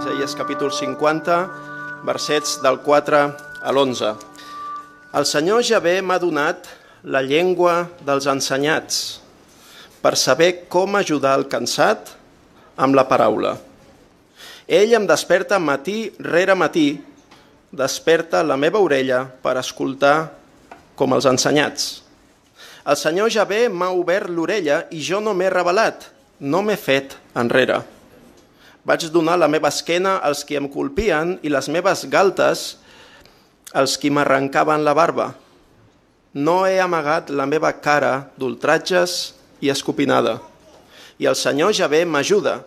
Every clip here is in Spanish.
Isaías capítol 50, versets del 4 a l'11. El Senyor Javé m'ha donat la llengua dels ensenyats per saber com ajudar el cansat amb la paraula. Ell em desperta matí rere matí, desperta la meva orella per escoltar com els ensenyats. El Senyor Javé m'ha obert l'orella i jo no m'he revelat, no m'he fet enrere. Vaig donar la meva esquena als qui em colpien i les meves galtes als qui m'arrencaven la barba. No he amagat la meva cara d'ultratges i escopinada. I el Senyor Javé m'ajuda.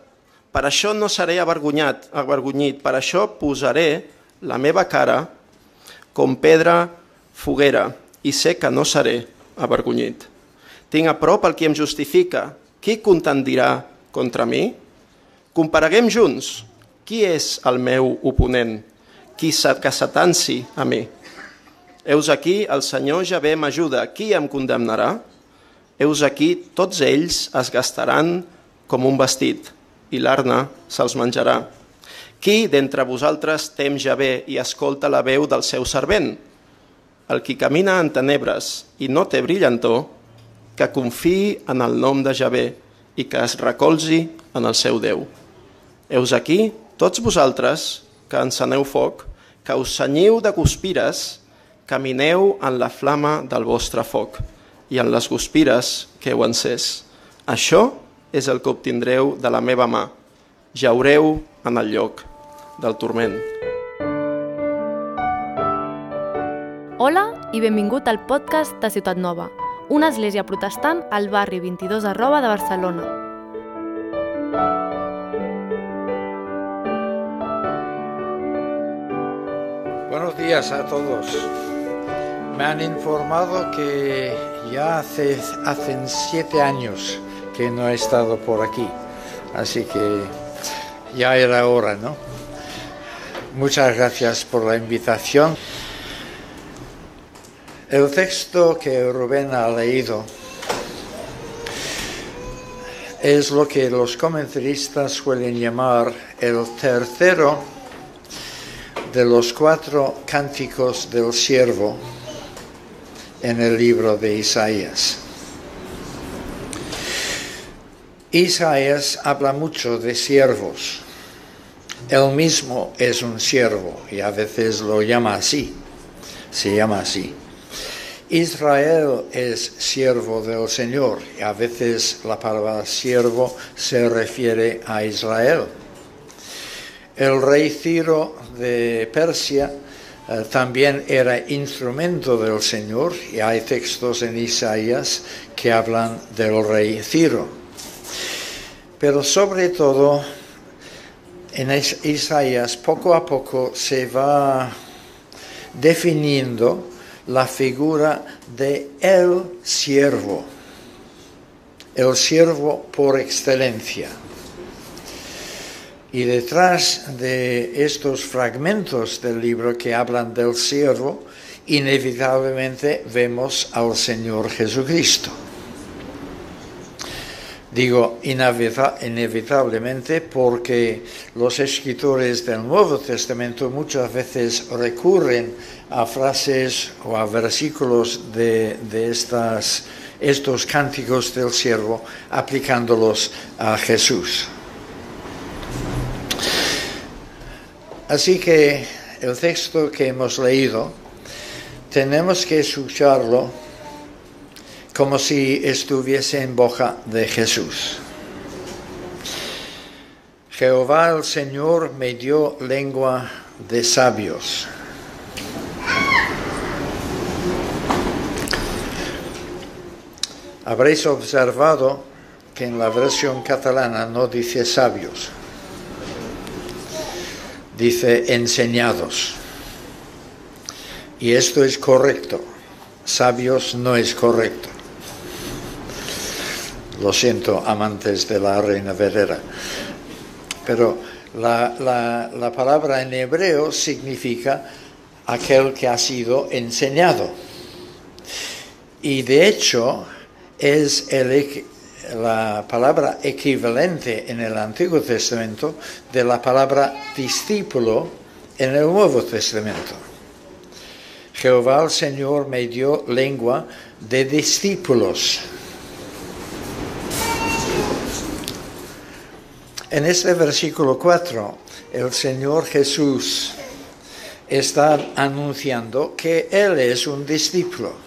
Per això no seré avergonyat, avergonyit. Per això posaré la meva cara com pedra foguera i sé que no seré avergonyit. Tinc a prop el qui em justifica. Qui contendirà contra mi? Compareguem junts. Qui és el meu oponent? Qui que s'atansi a mi? Eus aquí, el Senyor Javé m'ajuda. Qui em condemnarà? Eus aquí, tots ells es gastaran com un vestit i l'arna se'ls menjarà. Qui d'entre vosaltres tem Javé i escolta la veu del seu servent? El qui camina en tenebres i no té brillantor, que confiï en el nom de Javé i que es recolzi en el seu Déu. Eus aquí, tots vosaltres, que enceneu foc, que us senyiu de guspires, camineu en la flama del vostre foc i en les guspires que heu encès. Això és el que obtindreu de la meva mà. Jaureu en el lloc del turment. Hola i benvingut al podcast de Ciutat Nova, una església protestant al barri 22 arroba de Barcelona. Buenos días a todos. Me han informado que ya hace, siete años que no he estado por aquí, así que ya era hora, ¿no? Muchas gracias por la invitación. El texto que Rubén ha leído es lo que los comentaristas suelen llamar el tercero de los cuatro cánticos del siervo en el libro de Isaías. Isaías habla mucho de siervos. Él mismo es un siervo y a veces lo llama así, se llama así. Israel es siervo del Señor y a veces la palabra siervo se refiere a Israel. El rey Ciro de Persia eh, también era instrumento del Señor y hay textos en Isaías que hablan del rey Ciro. Pero sobre todo en Isaías poco a poco se va definiendo la figura de el siervo, el siervo por excelencia. Y detrás de estos fragmentos del libro que hablan del siervo, inevitablemente vemos al Señor Jesucristo. Digo inevitablemente porque los escritores del Nuevo Testamento muchas veces recurren a frases o a versículos de, de estas, estos cánticos del siervo aplicándolos a Jesús. Así que el texto que hemos leído tenemos que escucharlo como si estuviese en boca de Jesús. Jehová el Señor me dio lengua de sabios. Habréis observado que en la versión catalana no dice sabios, dice enseñados. Y esto es correcto, sabios no es correcto. Lo siento, amantes de la reina Verera. Pero la, la, la palabra en hebreo significa aquel que ha sido enseñado. Y de hecho es el, la palabra equivalente en el Antiguo Testamento de la palabra discípulo en el Nuevo Testamento. Jehová el Señor me dio lengua de discípulos. En este versículo 4, el Señor Jesús está anunciando que Él es un discípulo.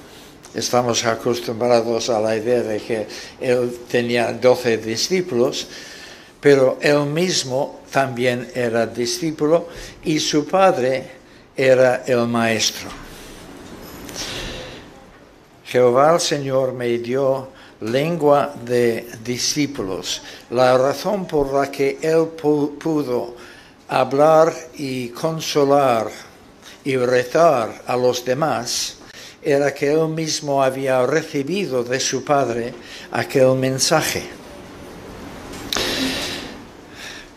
Estamos acostumbrados a la idea de que Él tenía doce discípulos, pero Él mismo también era discípulo y su padre era el maestro. Jehová el Señor me dio lengua de discípulos. La razón por la que Él pudo hablar y consolar y rezar a los demás era que él mismo había recibido de su padre aquel mensaje.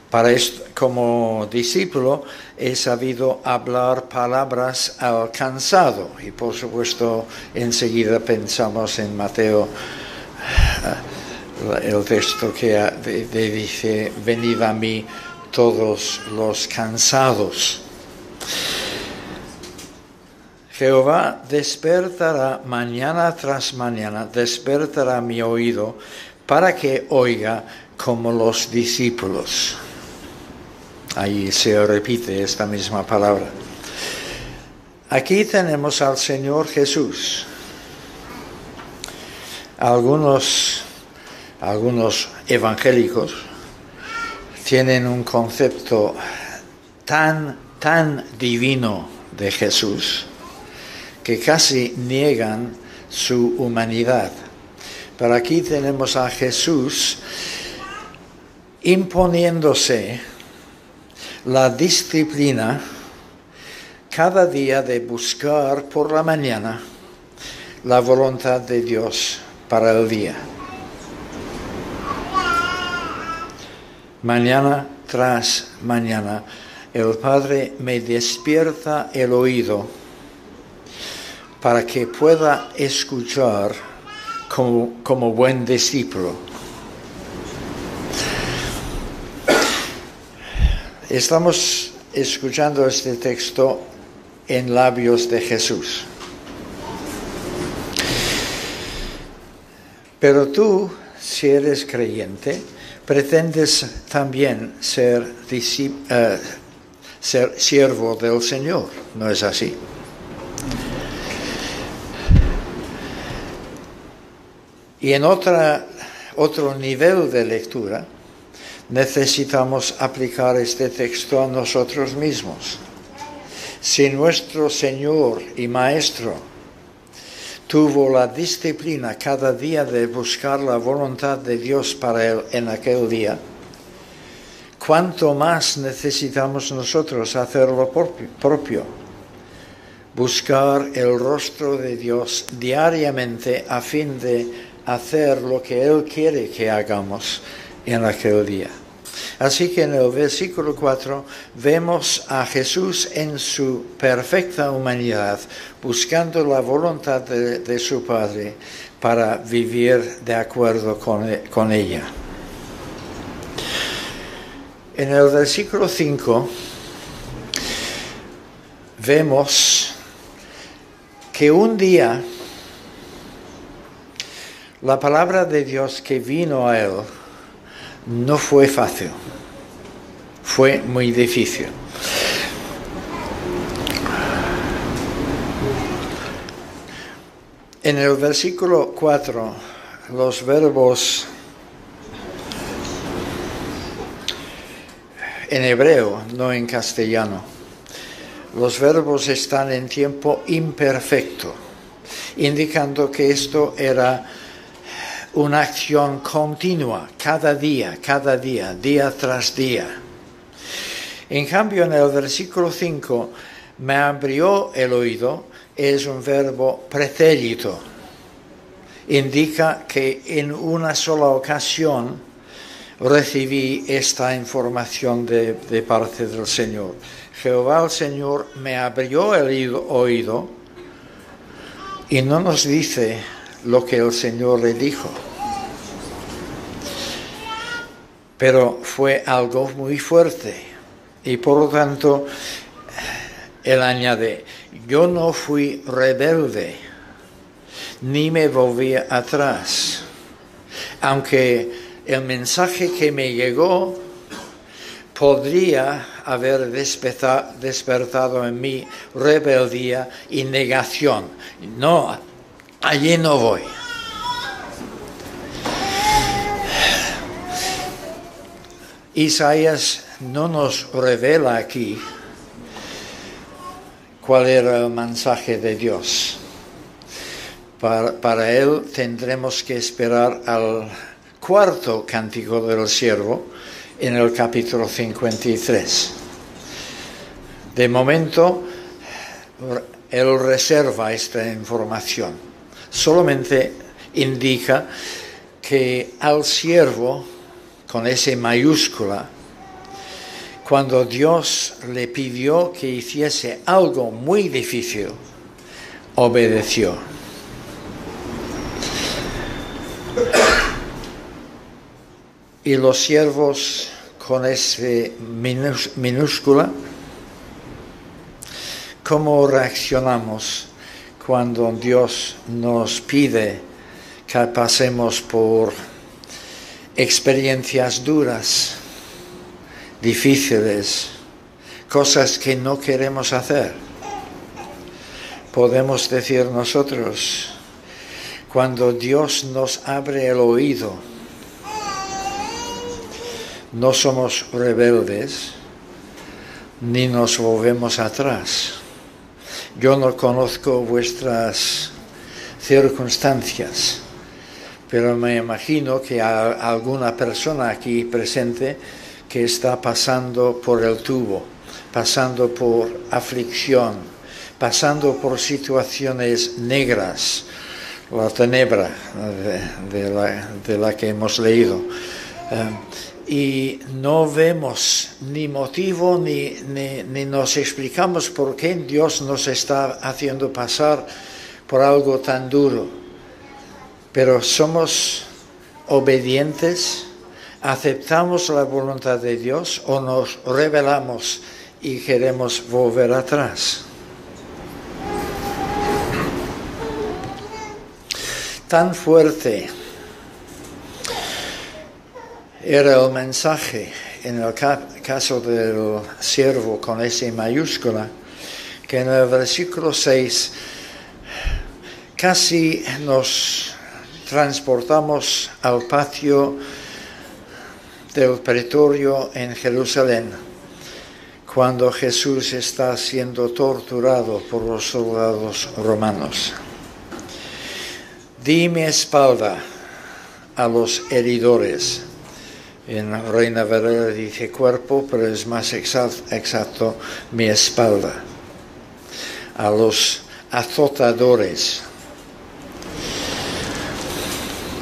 Para esto, como discípulo he sabido hablar palabras al cansado y por supuesto enseguida pensamos en Mateo eh, el texto que dice venid a mí todos los cansados. Jehová despertará mañana tras mañana, despertará mi oído para que oiga como los discípulos. Ahí se repite esta misma palabra. Aquí tenemos al Señor Jesús. Algunos, algunos evangélicos tienen un concepto tan, tan divino de Jesús que casi niegan su humanidad. Pero aquí tenemos a Jesús imponiéndose la disciplina cada día de buscar por la mañana la voluntad de Dios para el día. Mañana tras mañana el Padre me despierta el oído para que pueda escuchar como, buen discípulo. Estamos escuchando este texto en labios de Jesús. Pero tú, si eres creyente, pretendes también ser, eh, ser siervo del Señor, ¿no es así? Y en otra, otro nivel de lectura necesitamos aplicar este texto a nosotros mismos. Si nuestro Señor y Maestro tuvo la disciplina cada día de buscar la voluntad de Dios para él en aquel día, ¿cuánto más necesitamos nosotros hacerlo propio? Buscar el rostro de Dios diariamente a fin de hacer lo que Él quiere que hagamos en aquel día. Así que en el versículo 4 vemos a Jesús en su perfecta humanidad, buscando la voluntad de, su Padre para vivir de acuerdo con, con ella. En el versículo 5 vemos que un día la palabra de Dios que vino a él no fue fácil, fue muy difícil. En el versículo 4, los verbos en hebreo, no en castellano, los verbos están en tiempo imperfecto, indicando que esto era una acción continua, cada día, cada día, día tras día. En cambio, en el versículo 5, me abrió el oído, es un verbo pretérito. Indica que en una sola ocasión recibí esta información de, de parte del Señor. Jehová el Señor me abrió el oído y no nos dice lo que el Señor le dijo. pero fue algo muy fuerte. Y por lo tanto, él añade, yo no fui rebelde, ni me volví atrás, aunque el mensaje que me llegó podría haber despertado en mí rebeldía y negación. No, allí no voy. Isaías no nos revela aquí cuál era el mensaje de Dios. Para, él tendremos que esperar al cuarto cántico del siervo en el capítulo 53. De momento, él reserva esta información. Solamente indica que al siervo, con ese mayúscula, cuando Dios le pidió que hiciese algo muy difícil, obedeció. Y los siervos con ese minúscula, ¿cómo reaccionamos cuando Dios nos pide que pasemos por experiencias duras? difíciles, cosas que no queremos hacer. Podemos decir nosotros, cuando Dios nos abre el oído, no somos rebeldes ni nos volvemos atrás. Yo no conozco vuestras circunstancias, pero me imagino que alguna persona aquí presente que está pasando por el tubo, pasando por aflicción, pasando por situaciones negras, la tenebra de, la, que hemos leído. Eh, y no vemos ni motivo ni, ni, nos explicamos por qué Dios nos está haciendo pasar por algo tan duro. Pero somos obedientes ¿Aceptamos la voluntad de Dios o nos rebelamos y queremos volver atrás? Tan fuerte era el mensaje en el caso del siervo con S mayúscula, que en el versículo 6 casi nos transportamos al patio del pretorio en Jerusalén, cuando Jesús está siendo torturado por los soldados romanos. Di mi espalda a los heridores. En Reina Valera dice cuerpo, pero es más exacto mi espalda. A los azotadores.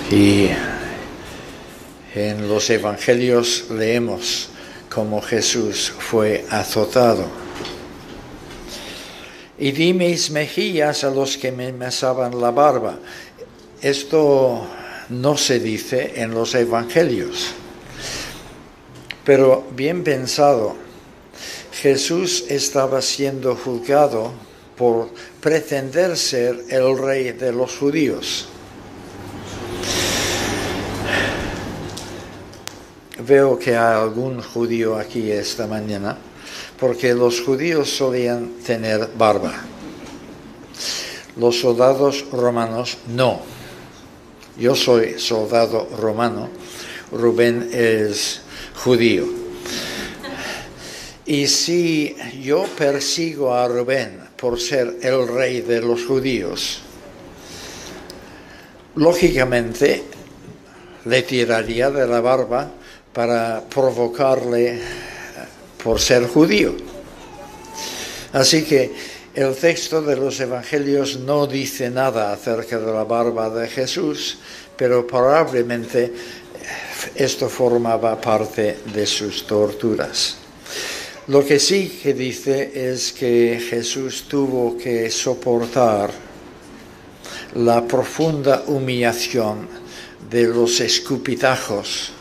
Y en los evangelios leemos cómo Jesús fue azotado. Y di mis mejillas a los que me mesaban la barba. Esto no se dice en los evangelios. Pero bien pensado, Jesús estaba siendo juzgado por pretender ser el rey de los judíos. veo que hay algún judío aquí esta mañana, porque los judíos solían tener barba. Los soldados romanos no. Yo soy soldado romano, Rubén es judío. Y si yo persigo a Rubén por ser el rey de los judíos, lógicamente le tiraría de la barba para provocarle por ser judío. Así que el texto de los evangelios no dice nada acerca de la barba de Jesús, pero probablemente esto formaba parte de sus torturas. Lo que sí que dice es que Jesús tuvo que soportar la profunda humillación de los escupitajos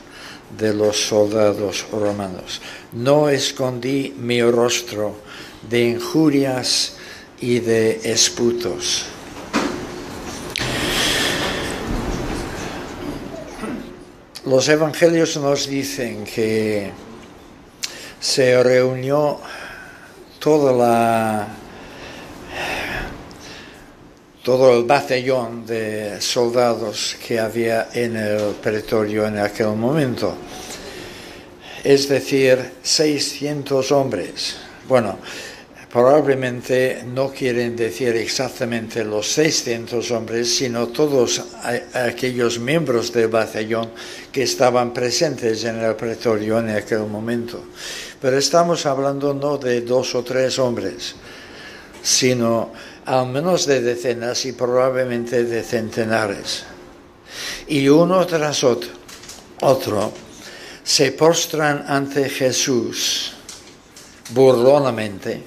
de los soldados romanos. No escondí mi rostro de injurias y de esputos. Los evangelios nos dicen que se reunió toda todo el batallón de soldados que había en el pretorio en aquel momento. Es decir, 600 hombres. Bueno, probablemente no quieren decir exactamente los 600 hombres, sino todos aquellos miembros del batallón que estaban presentes en el pretorio en aquel momento. Pero estamos hablando no de dos o tres hombres, sino al menos de decenas y probablemente de centenares. Y uno tras otro, otro se postran ante Jesús burlonamente,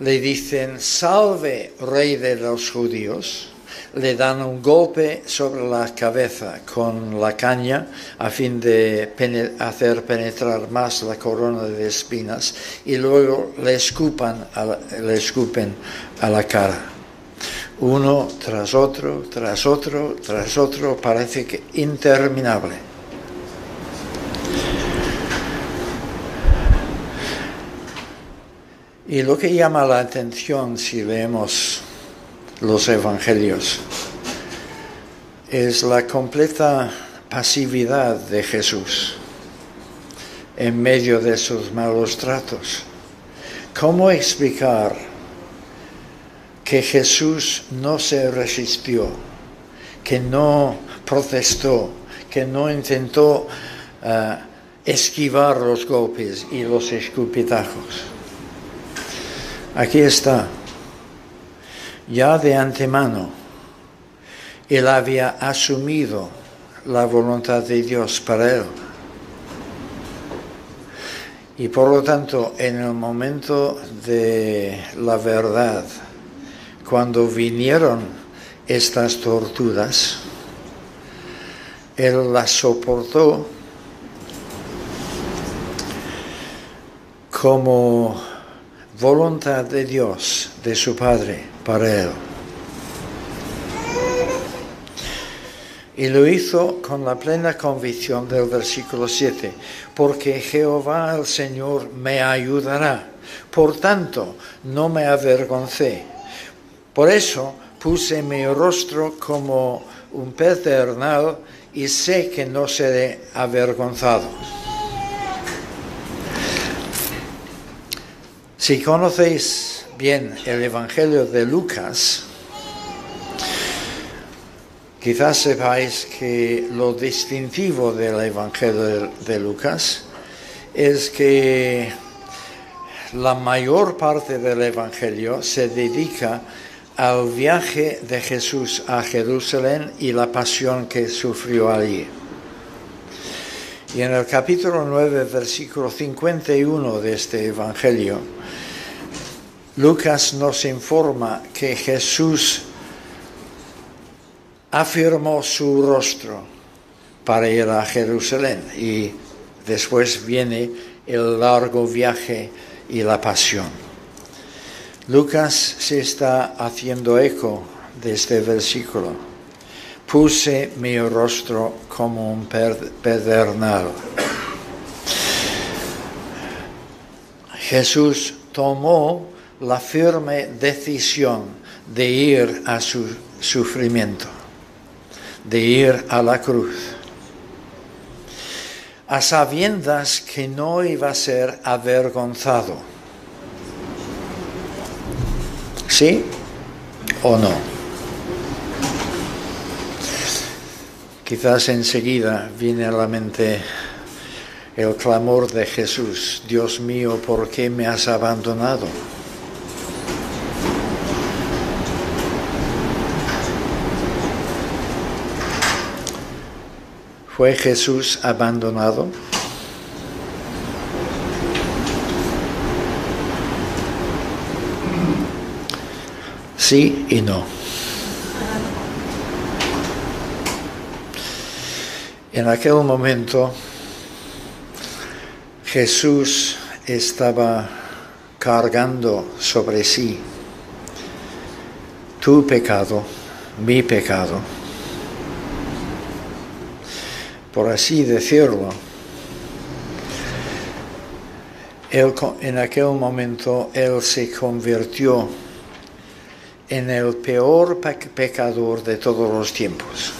le dicen, salve rey de los judíos, le dan un golpe sobre la cabeza con la caña a fin de hacer penetrar más la corona de espinas y luego le, escupan le escupen a la cara. Uno tras otro, tras otro, tras otro, parece que interminable. Y lo que llama la atención si leemos los evangelios es la completa pasividad de Jesús en medio de sus malos tratos. ¿Cómo explicar que Jesús no se resistió, que no protestó, que no intentó uh, esquivar los golpes y los escupitajos? Aquí está ya de antemano, él había asumido la voluntad de Dios para él. Y por lo tanto, en el momento de la verdad, cuando vinieron estas torturas, él las soportó como voluntad de Dios, de su Padre para él. Y lo hizo con la plena convicción del versículo 7, porque Jehová el Señor me ayudará. Por tanto, no me avergoncé. Por eso puse mi rostro como un pedernal y sé que no seré avergonzado. Si conocéis bien el Evangelio de Lucas, quizás sepáis que lo distintivo del Evangelio de Lucas es que la mayor parte del Evangelio se dedica al viaje de Jesús a Jerusalén y la pasión que sufrió allí. Y en el capítulo 9, versículo 51 de este Evangelio, Lucas nos informa que Jesús afirmó su rostro para ir a Jerusalén y después viene el largo viaje y la pasión. Lucas se está haciendo eco de este versículo. Puse mi rostro como un pedernal. Jesús tomó la firme decisión de ir a su sufrimiento, de ir a la cruz, a sabiendas que no iba a ser avergonzado. ¿Sí o no? Quizás enseguida viene a la mente el clamor de Jesús, Dios mío, ¿por qué me has abandonado? ¿Fue Jesús abandonado? Sí y no. En aquel momento Jesús estaba cargando sobre sí tu pecado, mi pecado, por así decirlo. En aquel momento Él se convirtió en el peor pecador de todos los tiempos.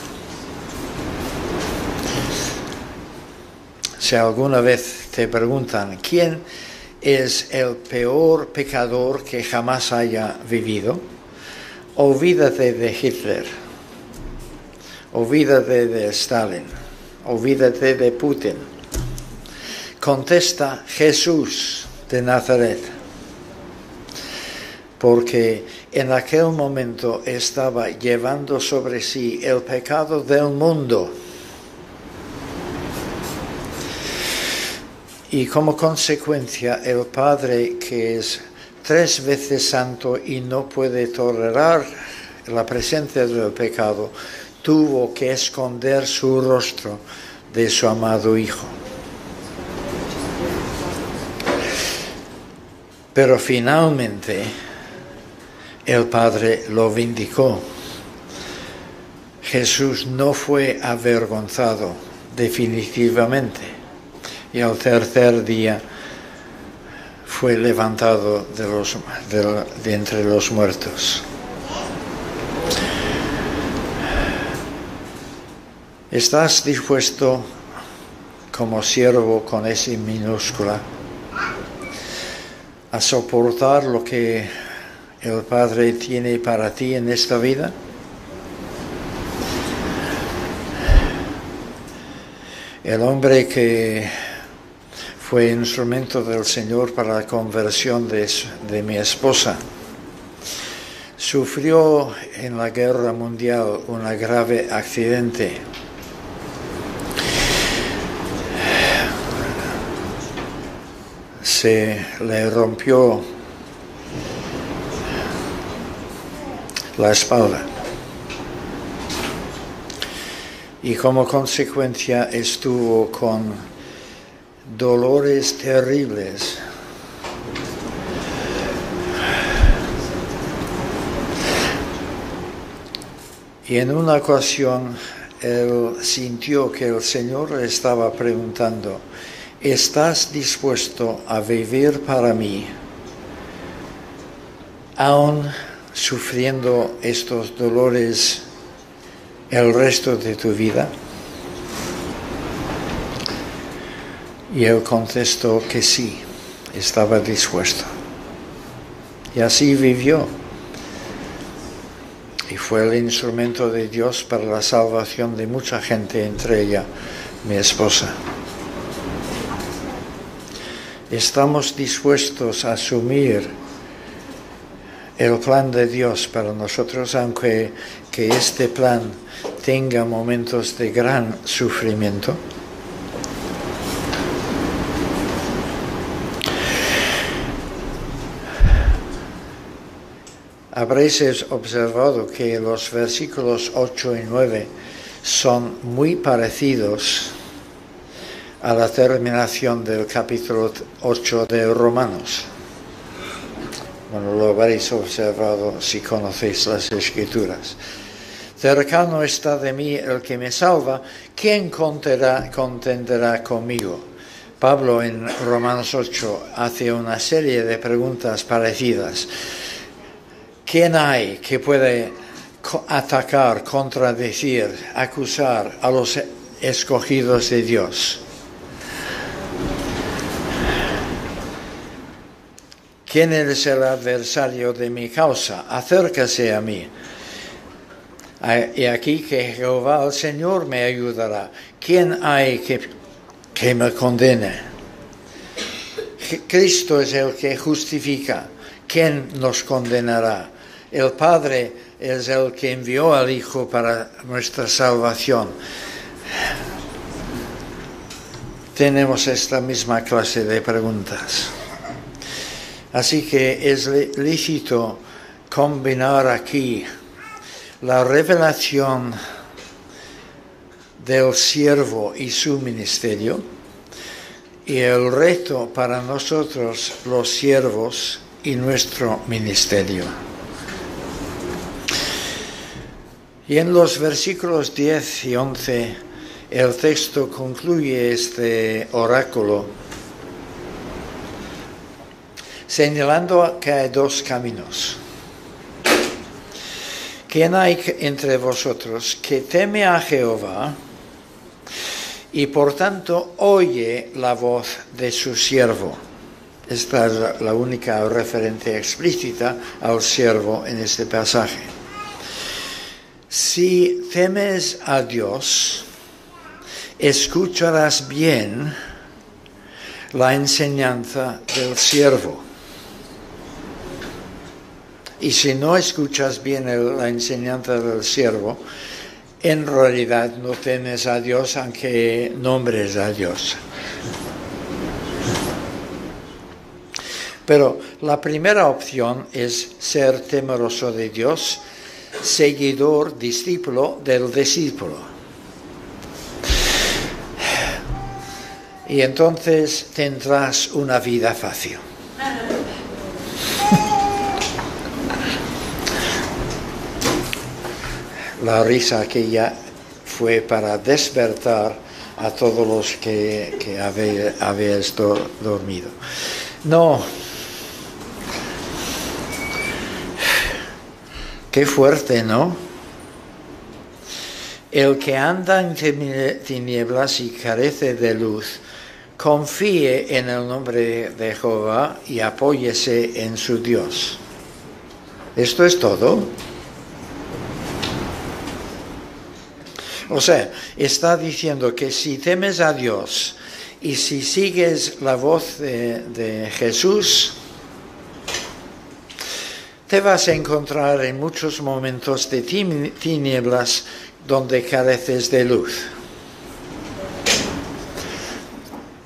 Si alguna vez te preguntan quién es el peor pecador que jamás haya vivido, olvídate de Hitler, olvídate de Stalin, olvídate de Putin. Contesta Jesús de Nazaret, porque en aquel momento estaba llevando sobre sí el pecado del mundo. Y como consecuencia, el Padre, que es tres veces santo y no puede tolerar la presencia del pecado, tuvo que esconder su rostro de su amado Hijo. Pero finalmente el Padre lo vindicó. Jesús no fue avergonzado definitivamente y al tercer día fue levantado de, entre los muertos. ¿Estás dispuesto como siervo con ese minúscula a soportar lo que el Padre tiene para ti en esta vida? El hombre que fue instrumento del Señor para la conversión de, de mi esposa. Sufrió en la guerra mundial un grave accidente. Se le rompió la espalda y como consecuencia estuvo con dolores terribles. Y en una ocasión él sintió que el Señor estaba preguntando, ¿estás dispuesto a vivir para mí, aún sufriendo estos dolores el resto de tu vida? Y él contestó que sí, estaba dispuesto. Y así vivió. Y fue el instrumento de Dios para la salvación de mucha gente, entre ella mi esposa. Estamos dispuestos a asumir el plan de Dios para nosotros, aunque que este plan tenga momentos de gran sufrimiento. habréis observado que los versículos 8 y 9 son muy parecidos a la terminación del capítulo 8 de Romanos. Bueno, lo habréis observado si conocéis las escrituras. Cercano está de mí el que me salva, ¿quién contenderá conmigo? Pablo en Romanos 8 hace una serie de preguntas parecidas. ¿Quién hay que puede atacar, contradecir, acusar a los escogidos de Dios? ¿Quién es el adversario de mi causa? Acércase a mí. Y aquí que Jehová el Señor me ayudará. ¿Quién hay que, que me condene? Cristo es el que justifica. ¿Quién nos condenará? El Padre es el que envió al Hijo para nuestra salvación. Tenemos esta misma clase de preguntas. Así que es lícito combinar aquí la revelación del siervo y su ministerio y el reto para nosotros los siervos y nuestro ministerio. Y en los versículos 10 y 11 el texto concluye este oráculo señalando que hay dos caminos. ¿Quién hay entre vosotros que teme a Jehová y por tanto oye la voz de su siervo? Esta es la única referencia explícita al siervo en este pasaje. Si temes a Dios, escucharás bien la enseñanza del siervo. Y si no escuchas bien la enseñanza del siervo, en realidad no temes a Dios aunque nombres a Dios. Pero la primera opción es ser temeroso de Dios seguidor, discípulo del discípulo. Y entonces tendrás una vida fácil. La risa que ya fue para despertar a todos los que, que habéis dormido. No, Qué fuerte, ¿no? El que anda en tinieblas y carece de luz, confíe en el nombre de Jehová y apóyese en su Dios. ¿Esto es todo? O sea, está diciendo que si temes a Dios y si sigues la voz de, Jesús, te vas a encontrar en muchos momentos de tinieblas donde careces de luz.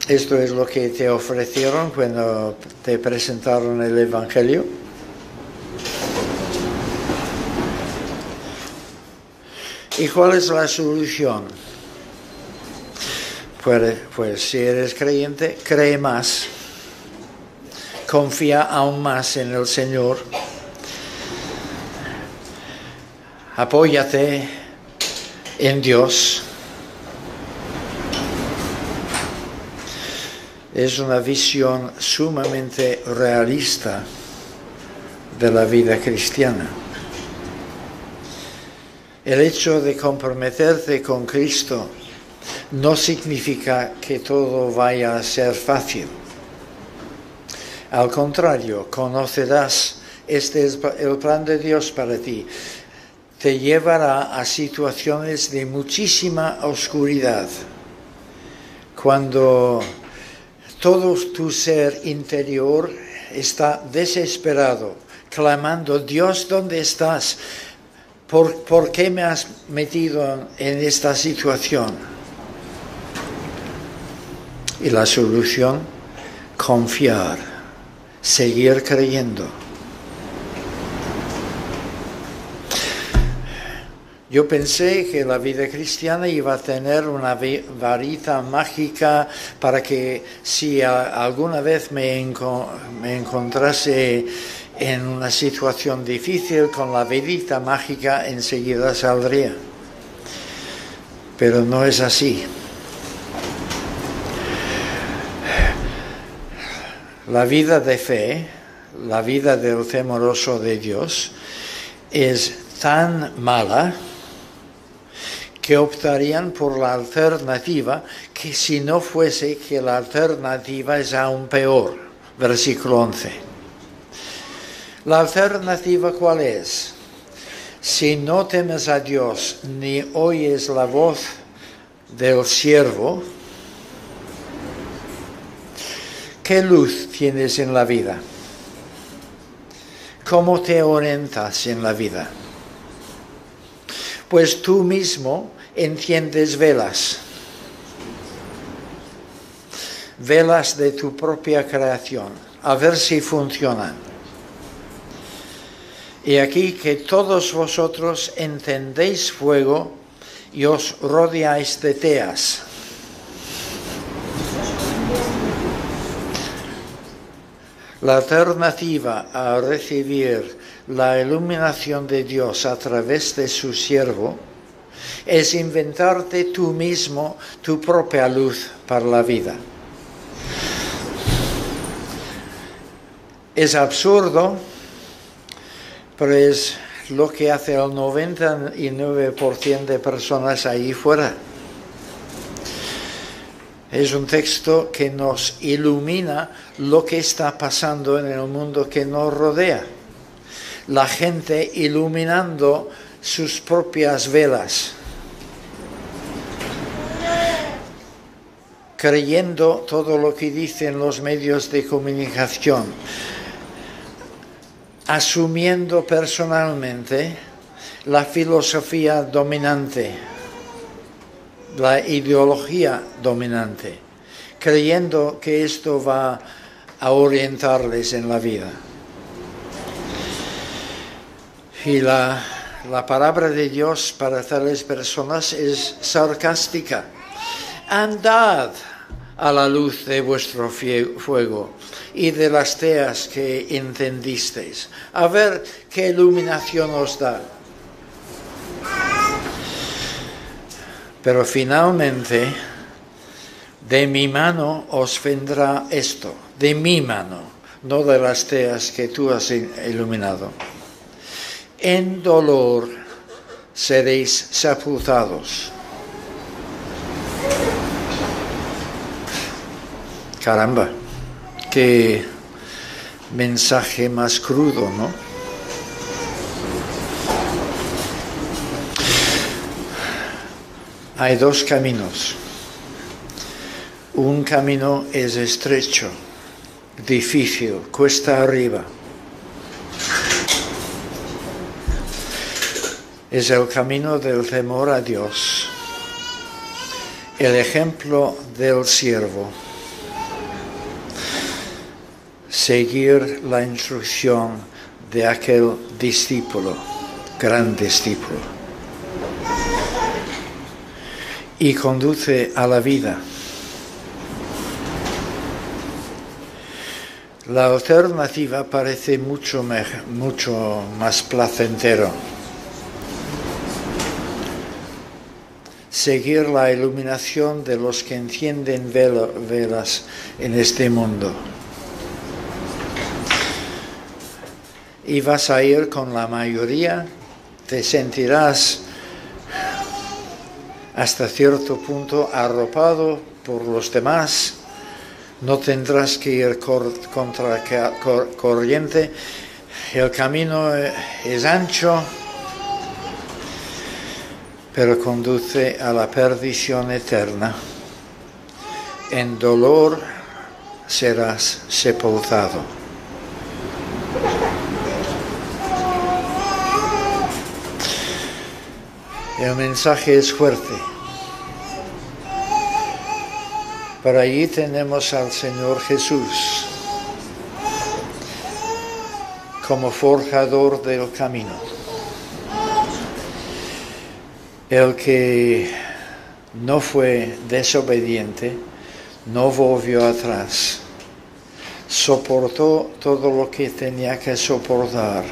Esto es lo que te ofrecieron cuando te presentaron el Evangelio. ¿Y cuál es la solución? Pues, pues si eres creyente, cree más, confía aún más en el Señor apóyate en Dios. Es una visión sumamente realista de la vida cristiana. El hecho de comprometerte con Cristo no significa que todo vaya a ser fácil. Al contrario, conocerás, este es el plan de Dios para ti te llevará a situaciones de muchísima oscuridad. Cuando todo tu ser interior está desesperado, clamando, Dios, ¿dónde estás? ¿Por, ¿Por, qué me has metido en esta situación? Y la solución, confiar, seguir creyendo. Yo pensé que la vida cristiana iba a tener una varita mágica para que si alguna vez me, encontrase en una situación difícil con la varita mágica enseguida saldría. Pero no es así. La vida de fe, la vida del temoroso de Dios, es tan mala que optarían por la alternativa, que si no fuese que la alternativa es aún peor. Versículo 11. La alternativa cuál es? Si no temes a Dios ni oyes la voz del siervo, ¿qué luz tienes en la vida? ¿Cómo te orientas en la vida? pues tú mismo enciendes velas, velas de tu propia creación, a ver si funcionan. Y aquí que todos vosotros entendéis fuego y os rodeáis de teas. La alternativa a recibir la iluminación de Dios a través de su siervo es inventarte tú mismo tu propia luz para la vida. Es absurdo, pero es lo que hace el 99% de personas ahí fuera. Es un texto que nos ilumina lo que está pasando en el mundo que nos rodea. La gente iluminando sus propias velas, creyendo todo lo que dicen los medios de comunicación, asumiendo personalmente la filosofía dominante, la ideología dominante, creyendo que esto va a orientarles en la vida. Y la, la palabra de Dios para tales personas es sarcástica. Andad a la luz de vuestro fuego y de las teas que entendisteis. A ver qué iluminación os da. Pero finalmente, de mi mano os vendrá esto, de mi mano, no de las teas que tú has iluminado. En dolor seréis sepultados. Caramba, qué mensaje más crudo, ¿no? Hay dos caminos. Un camino es estrecho, difícil, cuesta arriba. Es el camino del temor a Dios, el ejemplo del siervo seguir la instrucción de aquel discípulo, gran discípulo, y conduce a la vida. La alternativa parece mucho, mucho más placentero. Seguir la iluminación de los que encienden velas en este mundo. Y vas a ir con la mayoría, te sentirás hasta cierto punto arropado por los demás, no tendrás que ir contra corriente, el camino es ancho, pero conduce a la perdición eterna. En dolor serás sepultado. El mensaje es fuerte. Para allí tenemos al Señor Jesús como forjador del camino. El que no fue desobediente, no volvió atrás, soportó todo lo que tenía que soportar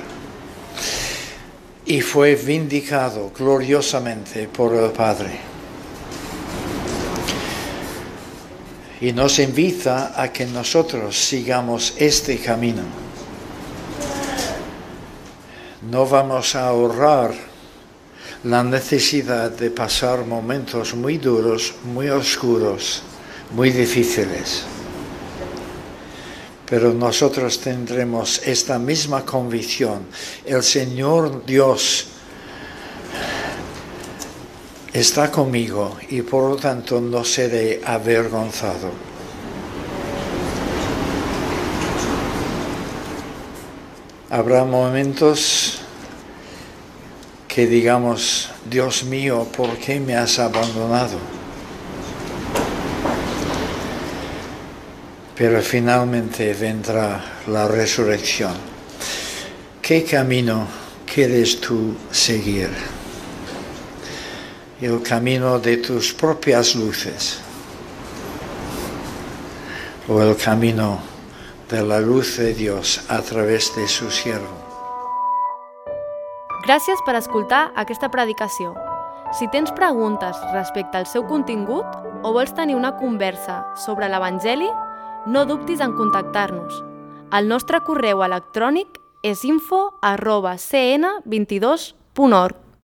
y fue vindicado gloriosamente por el Padre. Y nos invita a que nosotros sigamos este camino. No vamos a ahorrar la necesidad de pasar momentos muy duros, muy oscuros, muy difíciles pero nosotros tendremos esta misma convicción. El Señor Dios está conmigo y por lo tanto no seré avergonzado. Habrá momentos que digamos, Dios mío, ¿por qué me has abandonado? pero finalmente vendrá la resurrección. ¿Qué camino quieres tú seguir? El camino de tus propias luces o el camino de la luz de Dios a través de su siervo. Gràcies per escoltar aquesta predicació. Si tens preguntes respecte al seu contingut o vols tenir una conversa sobre l'Evangeli, no dubtis en contactar-nos. El nostre correu electrònic és info arroba cn22.org.